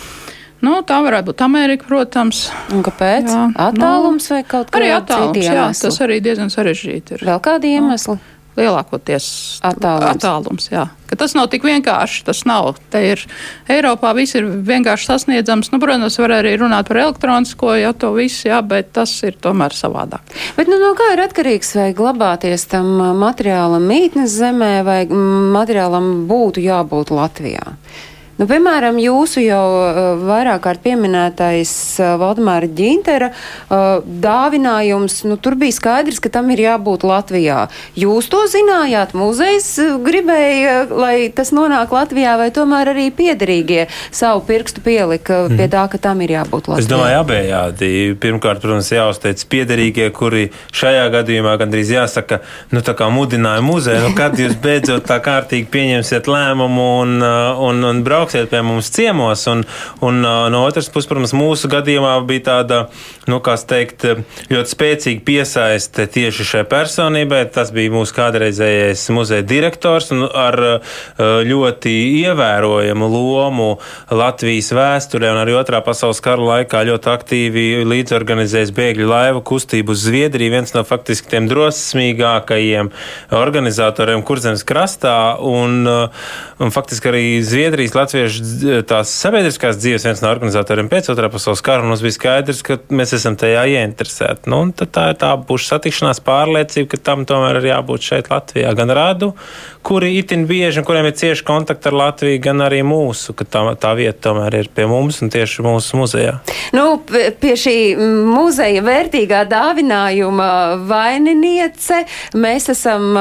Nu, tā varētu būt Amerika, protams. Un kāpēc? Jā, attālums nu, vai kaut kas tāds? Arī attālums, jā, tas arī diezgan sarežģīti ir. Vēl kādi iemesli? Nu lielākoties attālums. attālums jā. Ka tas nav tik vienkārši. Tas nav. Te ir Eiropā viss ir vienkārši sasniedzams. Nu, protams, var arī runāt par elektronisko, ja to visu, jā, bet tas ir tomēr savādāk. Bet nu, no kā ir atkarīgs, vai glabāties tam materiālam mītnes zemē, vai materiālam būtu jābūt Latvijā? Nu, piemēram, jūsu jau uh, vairāk kārt pieminētais uh, Valdemāra Ģintera uh, dāvinājums, nu, tur bija skaidrs, ka tam ir jābūt Latvijā. Jūs to zinājāt, muzejs gribēja, lai tas nonāk Latvijā, vai tomēr arī piederīgie savu pirkstu pielika pie mhm. tā, ka tam ir jābūt Latvijā? Es domāju, abējādi. Pirmkārt, protams, jāuzteic piederīgie, kuri šajā gadījumā gandrīz jāsaka, nu, tā kā mudināja muzeju, nu, kad jūs beidzot tā kārtīgi pieņemsiet lēmumu un, un, un brauksiet brauksiet pie mums ciemos. Un, un no otras puses, protams, mūsu gadījumā bija tāda, nu, kā teikt, ļoti spēcīga piesaiste tieši šai personībai. Tas bija mūsu kādreizējais muzeja direktors un ar ļoti ievērojamu lomu Latvijas vēsturē un arī otrā pasaules kara laikā ļoti aktīvi līdzorganizējis bēgļu laivu kustību uz Zviedriju. Viens no faktiski tiem drosmīgākajiem organizatoriem kurzemes krastā un, un faktiski arī Zviedrijas Latvijas latviešu tās sabiedriskās dzīves viens no organizatoriem pēc otrā pasaules kara, un mums bija skaidrs, ka mēs esam tajā ieinteresēti. Nu, tā ir tā būs satikšanās pārliecība, ka tam tomēr ir jābūt šeit Latvijā. Gan rādu, kuri itin bieži un kuriem ir cieši kontakti ar Latviju, gan arī mūsu, ka tā, tā vieta tomēr ir pie mums un tieši mūsu muzejā. Nu, pie šī muzeja vērtīgā dāvinājuma vaininiece mēs esam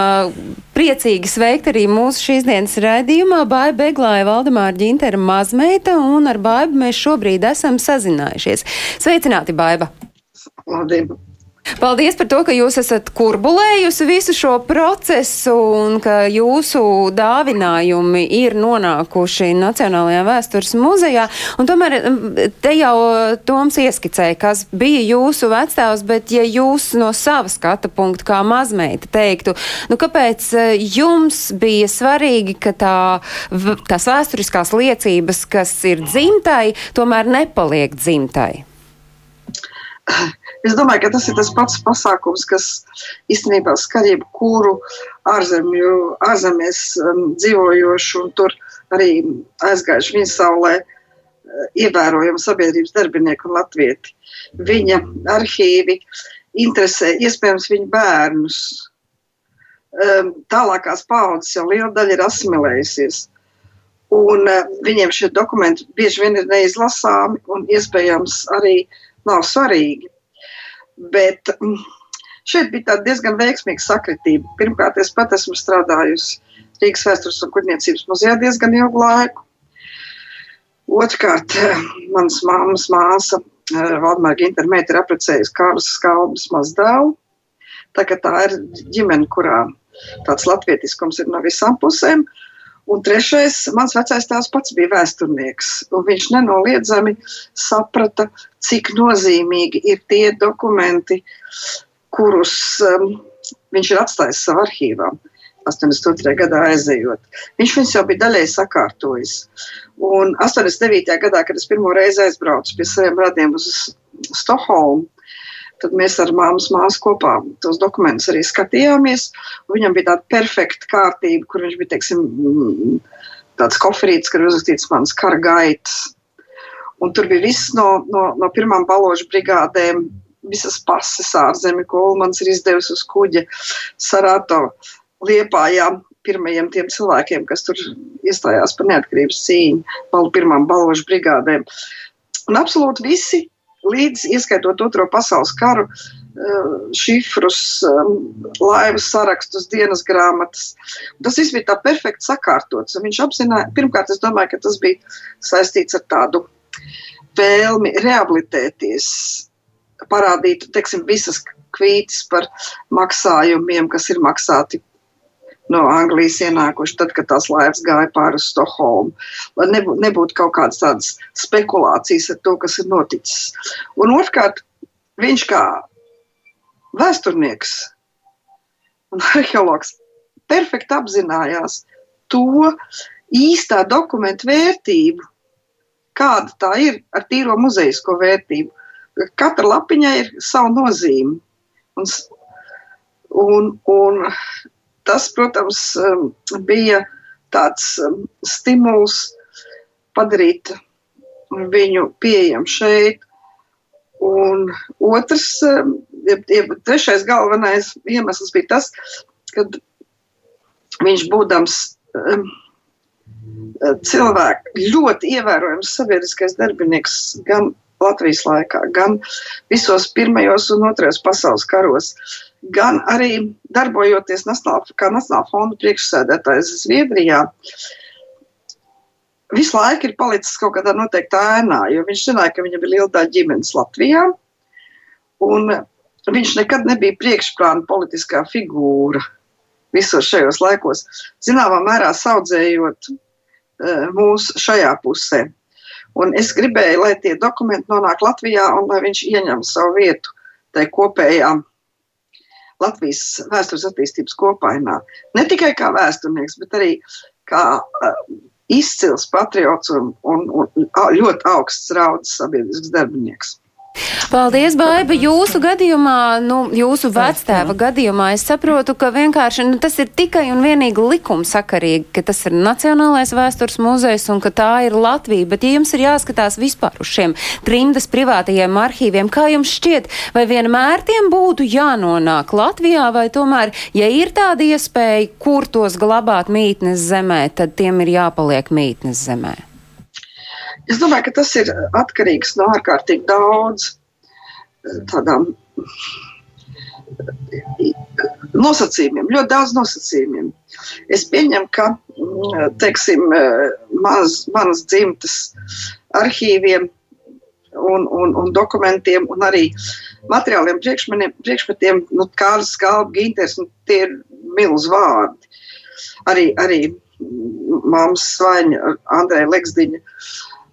priecīgi sveikt arī mūsu šīs dienas raidījumā Bāja Beglāja Valdemāra Ģintera mazmeita, un ar Baibu mēs šobrīd esam sazinājušies. Sveicināti, Baiba! Labdien! Paldies par to, ka jūs esat kurbulējusi visu šo procesu un ka jūsu dāvinājumi ir nonākuši Nacionālajā vēstures muzejā. Un tomēr te jau Toms ieskicēja, kas bija jūsu vecstāvs, bet ja jūs no sava skata punkta kā mazmeita teiktu, nu kāpēc e, jums bija svarīgi, ka tā, tās vēsturiskās liecības, kas ir dzimtai, tomēr nepaliek dzimtai? Es domāju, ka tas ir tas pats pasākums, kas īstenībā skar jebkuru ārzemju, ārzemēs um, dzīvojošu un tur arī aizgājuši viņa saulē uh, ievērojamu sabiedrības darbinieku un latvieti. Viņa arhīvi interesē iespējams viņa bērnus. Um, tālākās paudzes jau liela daļa ir asimilējusies. Un uh, viņiem šie dokumenti bieži vien ir neizlasāmi un iespējams arī nav svarīgi. Bet mm, šeit bija diezgan veiksmīga sakritība. Pirmkārt, es pat esmu strādājusi Rīgas vēstures un kuģniecības muzejā diezgan ilgu laiku. Otrkārt, manas māmas māsa eh, Valdemāra Ginter meita ir apprecējusi Kārlis Skalbas mazdēlu. Tā, tā ir ģimene, kurā tāds latvietiskums ir no visām pusēm. Un trešais, mans vecais tēvs pats bija vēsturnieks, viņš nenoliedzami saprata, cik nozīmīgi ir tie dokumenti, kurus um, viņš ir atstājis savā arhīvā. 82. gadā aizejot. Viņš viņus jau bija daļai sakārtojis. Un 89. gadā, kad es pirmo reizi aizbraucu pie saviem radiem uz Stokholmu, Tad mēs ar māmas māsu kopā tos dokumentus arī skatījāmies. Viņam bija tāda perfekta kārtība, kur viņš bija, teiksim, tāds koferītis, kur uzrakstīts mans kara gaitas. Un tur bija viss no, no, no pirmām baložu brigādēm, visas pases ārzemē, ko Ulmans ir izdevis uz kuģa Sarato liepājā pirmajiem tiem cilvēkiem, kas tur iestājās par neatkarības cīņu, pirmām balvošu brigādēm. Un absolūti visi, līdz ieskaitot Otro pasaules karu, eh, šifrus, eh, laivas sarakstus, dienas grāmatas. Tas viss bija tā perfekti sakārtots. Viņš apzināja, pirmkārt, es domāju, ka tas bija saistīts ar tādu vēlmi rehabilitēties, parādīt, teiksim, visas kvītis par maksājumiem, kas ir maksāti no Anglijas ienākuši tad, kad tās laivas gāja pāri Stokholmu. Lai nebūtu, nebūtu kaut kādas tādas spekulācijas ar to, kas ir noticis. Un otrkārt, viņš kā vēsturnieks un (laughs) arheologs perfekti apzinājās to īstā dokumentu vērtību, kāda tā ir ar tīro muzejisko vērtību. Katra lapiņa ir sava nozīme. Un, un, un tas, protams, um, bija tāds um, stimuls padarīt viņu pieejamu šeit. Un otrs, um, ja trešais galvenais iemesls bija tas, ka viņš būdams cilvēks, ļoti ievērojams sabiedriskais darbinieks gan Latvijas laikā, gan visos pirmajos un otrajos pasaules karos, gan arī darbojoties nacionāla, kā Nacionāla fonda priekšsēdētājs Zviedrijā. Visu laiku ir palicis kaut kādā noteiktā ēnā, jo viņš zināja, ka viņam ir liela daļa ģimenes Latvijā. Un viņš nekad nebija priekšplāna politiskā figūra visos šajos laikos. Zināmā mērā saudzējot uh, mūs šajā pusē. Un es gribēju, lai tie dokumenti nonāk Latvijā un lai viņš ieņem savu vietu tajā kopējā Latvijas vēstures attīstības kopainā. Ne tikai kā vēsturnieks, bet arī kā uh, izcils patriots un, un, un ļoti augsts raudas sabiedrisks darbinieks. Paldies, Baiba. Jūsu gadījumā, nu, jūsu vectēva gadījumā, es saprotu, ka vienkārši nu, tas ir tikai un vienīgi likumsakarīgi, ka tas ir Nacionālais vēstures muzejs un ka tā ir Latvija. Bet, ja jums ir jāskatās vispār uz šiem trimdas privātajiem arhīviem, kā jums šķiet, vai vienmēr tiem būtu jānonāk Latvijā, vai tomēr, ja ir tāda iespēja, kur tos glabāt mītnes zemē, tad tiem ir jāpaliek mītnes zemē? Es domāju, ka tas ir atkarīgs no ārkārtīgi daudz tādām nosacījumiem, ļoti daudz nosacījumiem. Es pieņemu, ka teiksim, maz, manas dzimtas arhīviem un, un, un dokumentiem un arī materiāliem priekšmetiem, nu, Kārlis Skalba, Ginters, nu, tie ir milz vārdi. Arī, arī mammas svaņa Andreja Leksdiņa,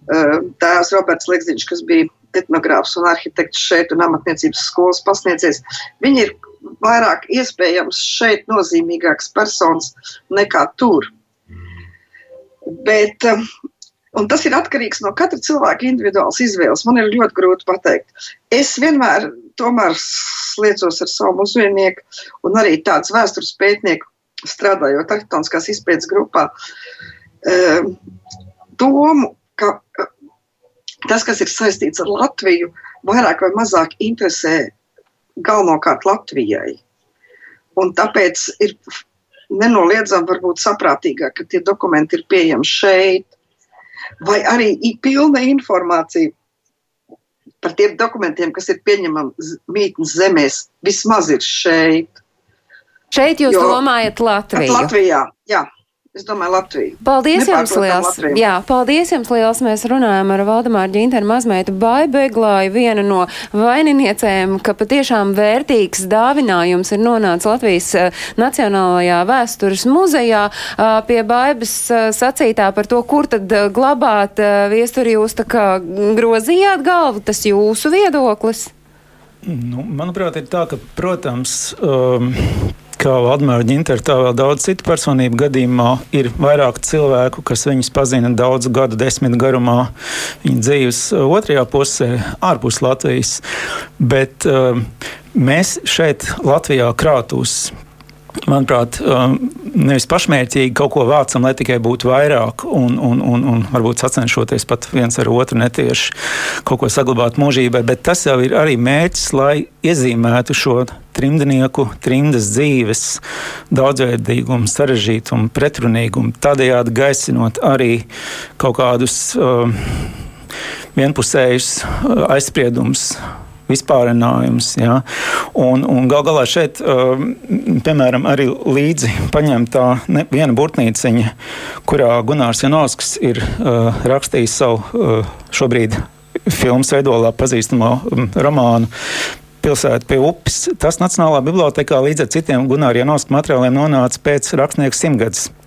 tēvs Roberts Leksdiņš, kas bija etnogrāfs un arhitekts šeit un amatniecības skolas pasniedzējs. Viņi ir vairāk iespējams šeit nozīmīgāks personas nekā tur. Bet, um, un tas ir atkarīgs no katra cilvēka individuālas izvēles. Man ir ļoti grūti pateikt. Es vienmēr tomēr sliecos ar savu muzejnieku un arī tāds vēstures pētnieku strādājot arhitektoniskās izpētes grupā. Um, domu, ka tas, kas ir saistīts ar Latviju, vairāk vai mazāk interesē galvenokārt Latvijai. Un tāpēc ir nenoliedzami varbūt saprātīgāk, ka tie dokumenti ir pieejami šeit, vai arī pilna informācija par tiem dokumentiem, kas ir pieņemami mītnes zemēs, vismaz ir šeit. Šeit jūs jo, domājat Latviju? Latvijā, jā. Es domāju, Latviju. Paldies jums liels! Latviju. Jā, paldies jums liels! Mēs runājam ar Valdemāru Ģinteru mazmeitu Baibeglāju, vienu no vaininiecēm, ka patiešām vērtīgs dāvinājums ir nonācis Latvijas uh, Nacionālajā vēstures muzejā. Uh, pie Baibas uh, sacītā par to, kur tad glabāt viesturi jūs tā kā grozījāt galvu, tas jūsu viedoklis? Nu, manuprāt, ir tā, ka, protams, um, kā Valdemāra Ginter, tā vēl daudz citu personību gadījumā ir vairāk cilvēku, kas viņus pazina daudzu gadu desmit garumā viņa dzīves otrajā pusē, ārpus Latvijas. Bet uh, mēs šeit Latvijā krātūs Manuprāt, um, nevis pašmērķīgi kaut ko vācam, lai tikai būtu vairāk, un, un, un, un varbūt sacenšoties pat viens ar otru netieši kaut ko saglabāt mūžībai, bet tas jau ir arī mērķis, lai iezīmētu šo trimdnieku, trimdas dzīves daudzveidīgumu, sarežģītumu, pretrunīgumu, tādējādi gaisinot arī kaut kādus uh, vienpusējus uh, aizspriedumus vispārinājums. Ja? Un, un gal galā šeit, uh, piemēram, arī līdzi paņemta viena burtnīciņa, kurā Gunārs Janovskis ir uh, rakstījis savu uh, šobrīd filmas veidolā pazīstamo um, romānu pilsēta pie upes. Tas Nacionālā bibliotekā līdz ar citiem Gunārs Janovska materiāliem nonāca pēc rakstnieka simtgadsimta.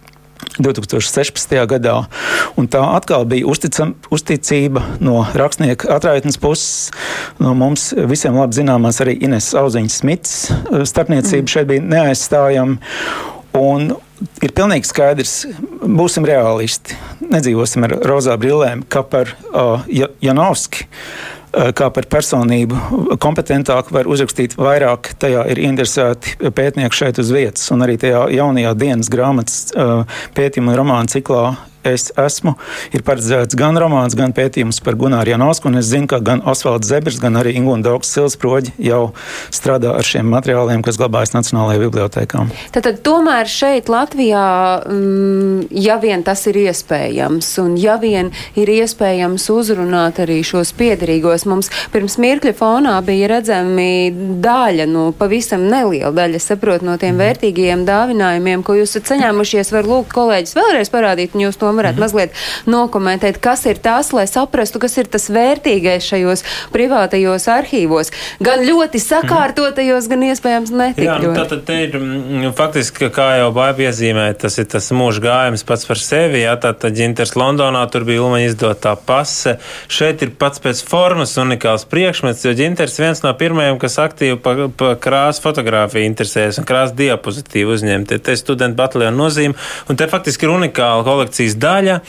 2016. gadā. Un tā atkal bija uzticam, uzticība no rakstnieka atraitnes puses. No mums visiem labi zināmās arī Ines Auziņas Smits starpniecība mm. šeit bija neaizstājama. Un ir pilnīgi skaidrs, būsim realisti. Nedzīvosim ar rozā brillēm, kā par uh, Janovski. Uh, kā par personību kompetentāku, var uzrakstīt vairāk. Tajā ir interesēti pētnieki šeit uz vietas, un arī tajā jaunajā dienas grāmatas uh, pētījuma romāna ciklā es esmu. Ir paredzēts gan romāns, gan pētījums par Gunāru Janovsku. Es zinu, ka gan Osvalds Zebers, gan arī Ingūna Daugs Silsproģi jau strādā ar šiem materiāliem, kas glabājas Nacionālajā bibliotekā. Tad, tad tomēr šeit Latvijā, mm, ja vien tas ir iespējams, un ja vien ir iespējams uzrunāt arī šos piedarīgos, mums pirms mirkļa fonā bija redzami daļa, nu, pavisam neliela daļa, saprot, no tiem mm. vērtīgajiem dāvinājumiem, ko jūs esat saņēmušies. Var lūgt kolēģis vēlreiz parādīt, un jūs to varētu mm -hmm. mazliet nokomentēt, kas ir tas, lai saprastu, kas ir tas vērtīgais šajos privātajos arhīvos, gan ļoti sakārtotajos, gan iespējams netik Jā, nu, tātad te ir mm, faktiski, kā jau Bāja piezīmēja, tas ir tas mūža gājums pats par sevi, jā, tātad ģinters Londonā tur bija Ulmaņa izdotā pase, šeit ir pats pēc formas unikāls priekšmets, jo ģinters viens no pirmajiem, kas aktīvi pa, pa krāsu fotografiju interesējas un krāsu diapozitīvu uzņemt. Te ir studentu bataljona nozīme, un te faktiski ir unikāla kolekcijas daļa.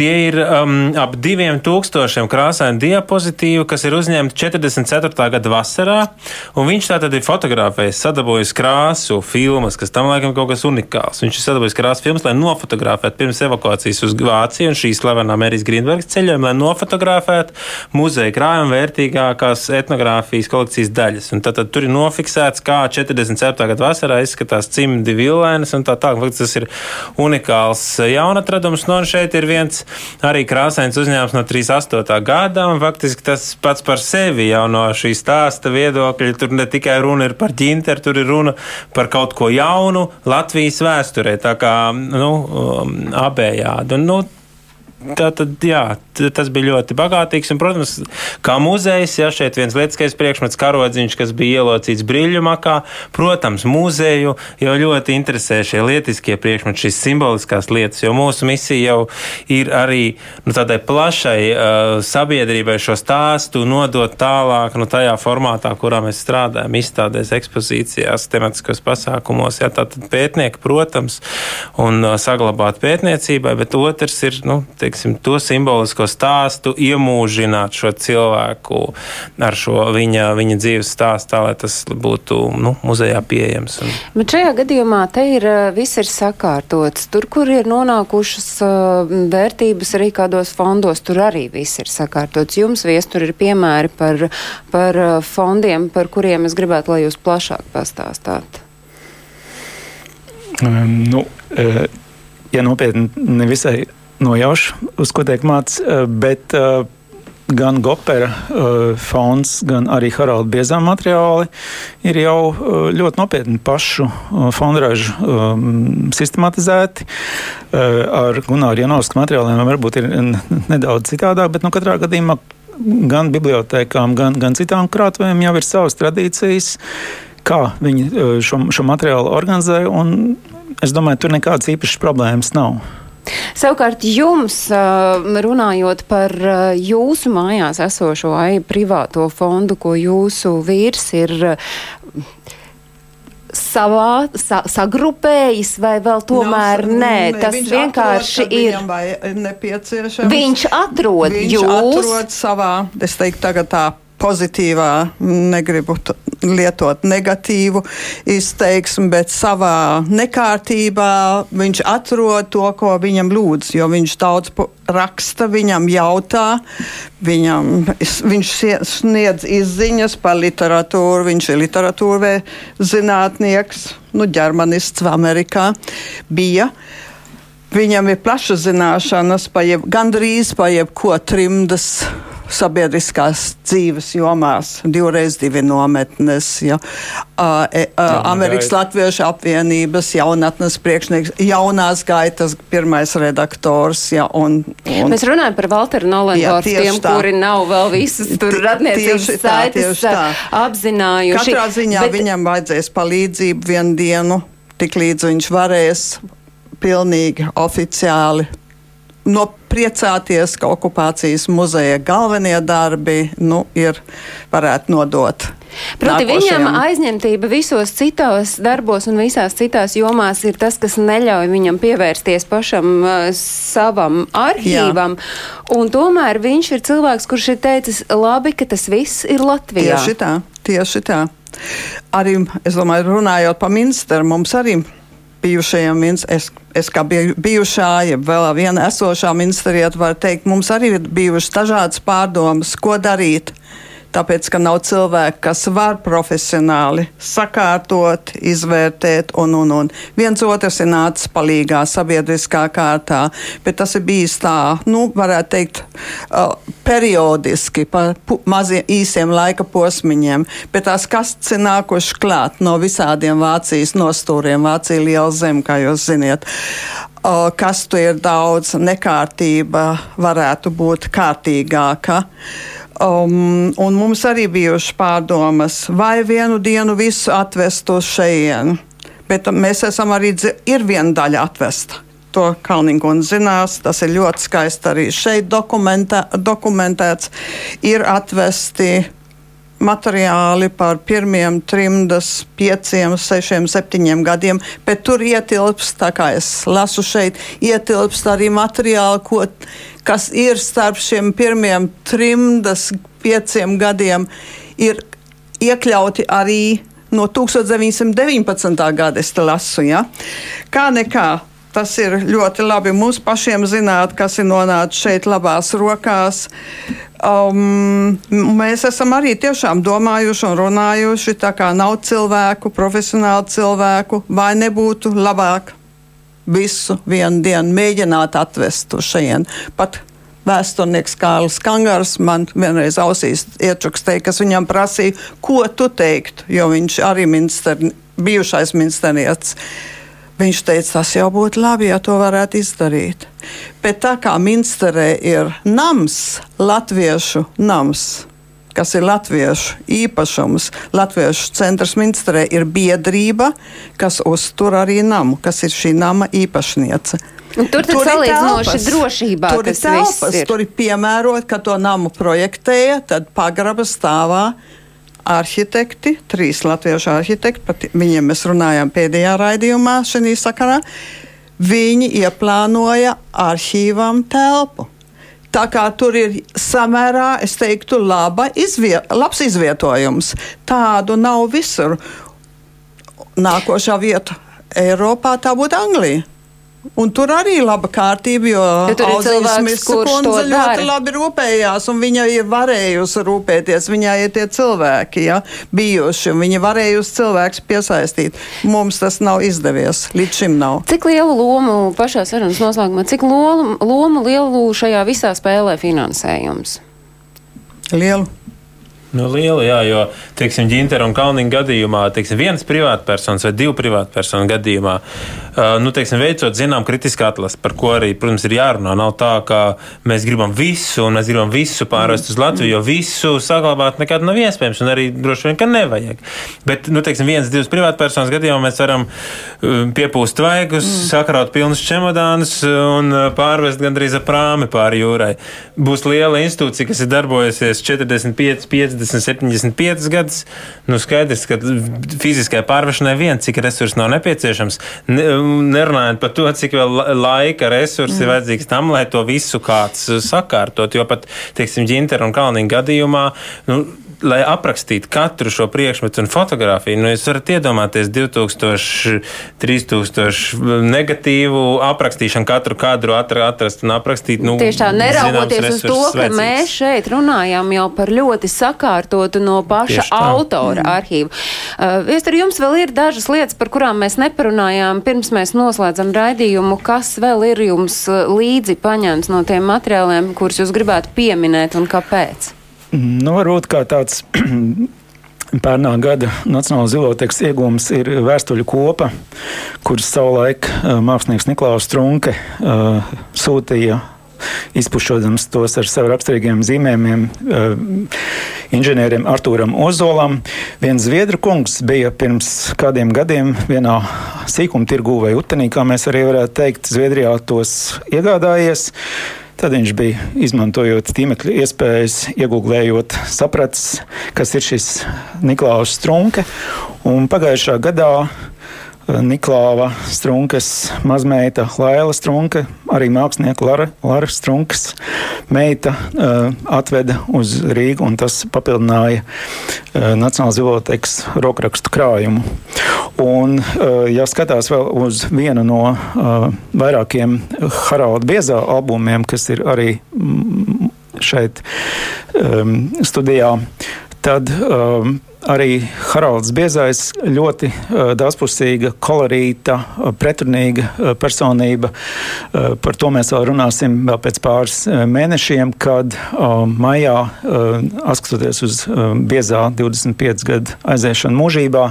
Tie ir um, ap diviem tūkstošiem krāsainu diapozitīvu, kas ir uzņemti 44. gada vasarā. Viņš tātad ir fotografējis, sadabūjis krāsu filmas, kas tam laikam kaut kas unikāls. Viņš ir sadabūjis krāsu filmas, lai nofotografētu pirms evakuācijas uz Vāciju un šīs slavenā Mērijas Grīnbergas ceļojuma, lai nofotografētu muzeja krājuma vērtīgākās etnogrāfijas kolekcijas daļas. Un tad, tad tur ir nofiksēts, kā 47. gada vasarā izskatās cimdi vilēnas un tā tālāk. Tas ir unikāls jaunatradums. No šeit ir viens arī krāsains uzņēmums no 38. gada, un faktiski tas pats par sevi jau no šī stāsta viedokļa. Tur ne tikai runa ir par ģinteru, tur ir runa par kaut ko jaunu Latvijas vēsturē, tā kā nu, um, abējādi. Un, nu, Tā tad, jā, tas bija ļoti bagātīgs. Un, protams, kā muzejs, ja šeit viens lietiskais priekšmets, karodziņš, kas bija ielocīts brīļu makā, protams, muzeju jau ļoti interesē šie lietiskie priekšmeti, šīs simboliskās lietas, jo mūsu misija jau ir arī nu, tādai plašai uh, sabiedrībai šo stāstu nodot tālāk, nu, tajā formātā, kurā mēs strādājam, izstādēs, ekspozīcijās, tematiskos pasākumos. Ja, tātad pētnieki, protams, un uh, saglabāt pētniecībai, bet otrs ir, nu, te, teiksim, to simbolisko stāstu, iemūžināt šo cilvēku ar šo viņa, viņa dzīves stāstu, tā lai tas būtu nu, muzejā pieejams. Un... Bet šajā gadījumā te ir viss ir sakārtots. Tur, kur ir nonākušas uh, vērtības arī kādos fondos, tur arī viss ir sakārtots. Jums viestur ir piemēri par, par fondiem, par kuriem es gribētu, lai jūs plašāk pastāstāt. Um, nu, ja nopietni nevisai nojaušu, uz ko tiek mācīts, eh, bet uh, gan Gopera uh, fonds, gan arī Haralda Biezā materiāli ir jau ļoti nopietni pašu fondražu sistematizēti. Ar Gunāru Janovsku materiāliem varbūt ir nedaudz citādāk, bet nu, katrā gadījumā gan bibliotekām, gan, gan citām krātuvēm jau ir savas tradīcijas, kā viņi šo, šo materiālu organizē. Es domāju, tur nekādas īpašas problēmas nav. Savukārt jums, runājot par jūsu mājās esošo AI privāto fondu, ko jūsu vīrs ir savā, sa, sagrupējis, vai vēl tomēr Nav, nē, ne, tas vienkārši atrod, ir. Viņš atrod viņš jūs. Atrod savā, es teiktu, tagad tā pozitīvā, negribu lietot negatīvu izteiksmi, bet savā nekārtībā viņš atrod to, ko viņam lūdz, jo viņš daudz raksta, viņam jautā, viņam, viņš sniedz izziņas par literatūru, viņš ir literatūra zinātnieks, nu, ģermanists Amerikā bija. Viņam ir plaša zināšanas par jeb, gandrīz par jebko trimdas sabiedriskās dzīves jomās, divreiz divi nometnes, ja, uh, uh, Amerikas Latviešu apvienības jaunatnes priekšnieks, jaunās gaitas pirmais redaktors. Ja, un, un, Mēs runājam par Valteru Nolendorfu, tiem, tā. kuri nav vēl visas tur radniecības saites apzinājuši. Katrā ziņā bet... viņam vajadzēs palīdzību vienu dienu, tik līdz viņš varēs pilnīgi oficiāli nopriecāties, ka okupācijas muzeja galvenie darbi nu, ir varētu nodot. Proti, viņam aizņemtība visos citos darbos un visās citās jomās ir tas, kas neļauj viņam pievērsties pašam uh, savam arhīvam. Tomēr viņš ir cilvēks, kurš ir teicis, labi, ka tas viss ir Latvijā. Tieši tā, tieši tā. Arī, es domāju, runājot par ministru, mums arī bijušajiem, es, es kā bijušā, ja vēl viena esošā ministrieta, var teikt, mums arī ir bijušas dažādas pārdomas, ko darīt tāpēc, ka nav cilvēki, kas var profesionāli sakārtot, izvērtēt, un, un, un viens otrs ir nācis palīgā sabiedriskā kārtā, bet tas ir bijis tā, nu, varētu teikt, uh, periodiski, pa maziem īsiem laika posmiņiem, bet tās kastes ir nākuši klāt no visādiem Vācijas nostūriem, Vācija liela zem, kā jūs ziniet. Uh, kas tur ir daudz, nekārtība varētu būt kārtīgāka. Uh, Um, un mums arī bijušas pārdomas, vai vienu dienu visu atvest uz šejienu. Bet mēs esam arī, ir viena daļa atvesta. To Kalniņš zinās, tas ir ļoti skaisti arī šeit dokumentē, dokumentēts. Ir atvesti materiāli par pirmiem trimdas, pieciem, sešiem, septiņiem gadiem, bet tur ietilpst, tā kā es lasu šeit, ietilpst arī materiāli, ko, kas ir starp šiem pirmiem trimdas, pieciem gadiem, ir iekļauti arī no 1919. gada, es te lasu. Ja? Kā nekā, Tas ir ļoti labi mums pašiem zināt, kas ir nonācis šeit labās rokās. Um, mēs esam arī tiešām domājuši un runājuši, tā kā nav cilvēku, profesionālu cilvēku, vai nebūtu labāk visu vienu dienu mēģināt atvest uz šejien. Pat vēsturnieks Kārlis Kangars man vienreiz ausīs iečukstēja, kas viņam prasīja, ko tu teiktu, jo viņš arī minister, bijušais ministerietis. Viņš teica, tas jau būtu labi, ja to varētu izdarīt. Bet tā kā Minsterē ir nams, latviešu nams, kas ir latviešu īpašums, latviešu centrs Minsterē ir biedrība, kas uztur arī namu, kas ir šī nama īpašniece. Un tur tur salīdzinoši drošībā. Tur ir telpas, ir. tur ir piemērot, ka to namu projektēja, tad pagraba stāvā arhitekti, trīs latviešu arhitekti, par viņiem mēs runājām pēdējā raidījumā šajā sakarā. Viņi ieplānoja arhīvam telpu. Tā kā tur ir samērā, es teiktu, laba izvie, labs izvietojums. Tādu nav visur. Nākošā vieta Eiropā tā būtu Anglija. Un tur arī ir laba kārtība, jo ja Auzīsmis kundze ļoti labi rūpējās, un viņa ir varējusi rūpēties. Viņai ir tie cilvēki, ja, bijuši, un viņa varējusi cilvēks piesaistīt. Mums tas nav izdevies, līdz šim nav. Cik lielu lomu pašā sarunas noslēgumā, cik lomu, lomu lielu šajā visā spēlē finansējums? Lielu. Nu, liela, jā, jo, teiksim, ģintera un kalniņa gadījumā, teiksim, viens privātpersonas vai divu privātpersonu gadījumā, nu, teiksim, veicot, zinām, kritisku atlasu, par ko arī, protams, ir jārunā. Nav tā, ka mēs gribam visu, un mēs gribam visu pārvest uz Latviju, jo visu saglabāt nekad nav iespējams, un arī droši vien, ka nevajag. Bet, nu, teiksim, viens, divas privātpersonas gadījumā mēs varam piepūst vaigus, mm. sakraut pilnus čemodānus un pārvest gandrīz ap prāmi pāri jūrai. Būs liela institūcija, kas ir darbojusies 45, 50 60, 75 gadus. Nu, skaidrs, ka fiziskai pārvešanai vien cik resursu nav nepieciešams. Nerunājot par to, cik vēl laika resursi mm. vajadzīgs tam, lai to visu kāds sakārtot. Jo pat, teiksim, ģintera un kalniņa gadījumā. Nu, lai aprakstītu katru šo priekšmetu un fotografiju, nu, jūs varat iedomāties 2000, 3000 negatīvu aprakstīšanu, katru kadru atrast un aprakstīt. Nu, Tieši tā, neraugoties uz to, ka vecīgs. mēs šeit runājam jau par ļoti sakārtotu no paša autora mm. arhīvu. Uh, Viestur, jums vēl ir dažas lietas, par kurām mēs neparunājām, pirms mēs noslēdzam raidījumu. Kas vēl ir jums uh, līdzi paņemts no tiem materiāliem, kurus jūs gribētu pieminēt un kāpēc? Nu, varbūt kā tāds (clears throat) pērnā gada Nacionālās ziloteks iegūms ir vēstuļu kopa, kuras savulaik uh, mākslinieks Niklaus Strunke uh, sūtīja. Izpušodams tos ar sev raksturīgiem zīmējumiem, uh, inženierim Artūram Ozolam. Viens zviedru kungs bija pirms kādiem gadiem vienā sīkuma tirgū vai utenī, kā mēs arī varētu teikt, Zviedrijā tos iegādājies. Tad viņš bija izmantojot tīmekļa iespējas, iegūlējot, sapratis, kas ir šis Niklaus Strunke. Un pagājušā gadā Niklāva Strunkas mazmeita Laila Strunke, arī mākslinieka Lara, Lara Strunkas meita uh, atveda uz Rīgu, un tas papildināja uh, Nacionālās bibliotēkas rokrakstu krājumu. Un, uh, ja skatās vēl uz vienu no vairākiem Haralda Biezā albumiem, kas ir arī mm, šeit um, studijā, tad um, arī Haralds Biezais ļoti uh, daudzpusīga, kolorīta, uh, pretrunīga uh, personība. Par to mēs vēl runāsim vēl pēc pāris mēnešiem, kad maijā, skatoties uz Biezā 25 gadu aiziešanu mūžībā,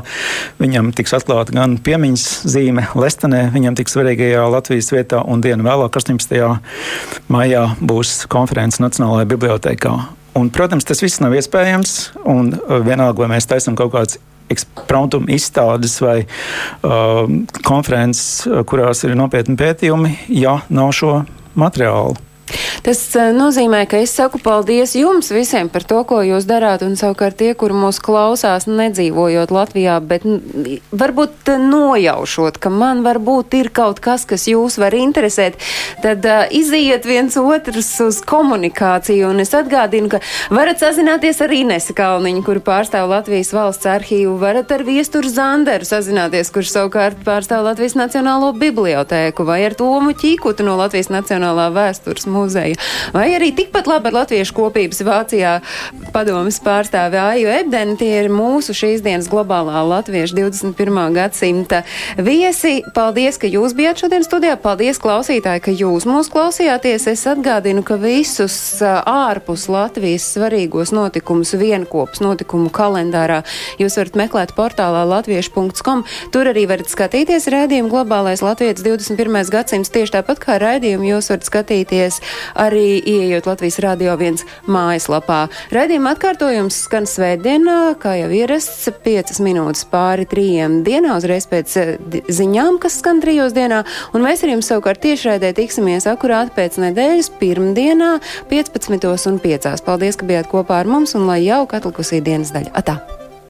viņam tiks atklāta gan piemiņas zīme Lestenē, viņam tiks svarīgajā Latvijas vietā, un dienu vēlāk, 18. maijā, būs konferences Nacionālajā bibliotekā. Un, protams, tas viss nav iespējams. Un, uh, vienalga, vai mēs taisām kaut kādas ekspromptuma izstādes vai uh, konferences, uh, kurās ir nopietni pētījumi, ja nav šo materiālu. Tas uh, nozīmē, ka es saku paldies jums visiem par to, ko jūs darāt, un savukārt tie, kuri mūs klausās, nedzīvojot Latvijā, bet varbūt nojaušot, ka man varbūt ir kaut kas, kas jūs var interesēt, tad uh, iziet viens otrus uz komunikāciju, un es atgādinu, ka varat sazināties ar Inesu Kalniņu, kuru pārstāv Latvijas valsts arhīvu, varat ar Viesturu Zanderu sazināties, kurš savukārt pārstāv Latvijas Nacionālo bibliotēku, vai ar Tomu Ķīkutu no Latvijas Nacionālā vēstures muzeja, vai arī tikpat labi ar Latviešu kopības Vācijā padomas pārstāvi Āju Ebdeni. Tie ir mūsu šīs dienas globālā latviešu 21. gadsimta viesi. Paldies, ka jūs bijāt šodien studijā. Paldies, klausītāji, ka jūs mūs klausījāties. Es atgādinu, ka visus ārpus Latvijas svarīgos notikumus vienkops notikumu kalendārā jūs varat meklēt portālā latviešu.com. Tur arī varat skatīties rēdījumu globālais latviešu 21. gadsimts tieši tāpat kā rēdījumu jūs varat skatīties arī ieejot Latvijas Rādio 1 mājaslapā. Raidījuma atkārtojums skan svētdienā, kā jau ierasts, 5 minūtes pāri trījiem dienā, uzreiz pēc ziņām, kas skan trijos dienā, un mēs ar jums savukārt tiešraidē tiksimies akurāt pēc nedēļas pirmdienā 15 un 5. Paldies, ka bijāt kopā ar mums, un lai jauka atlikusī dienas daļa. Atā!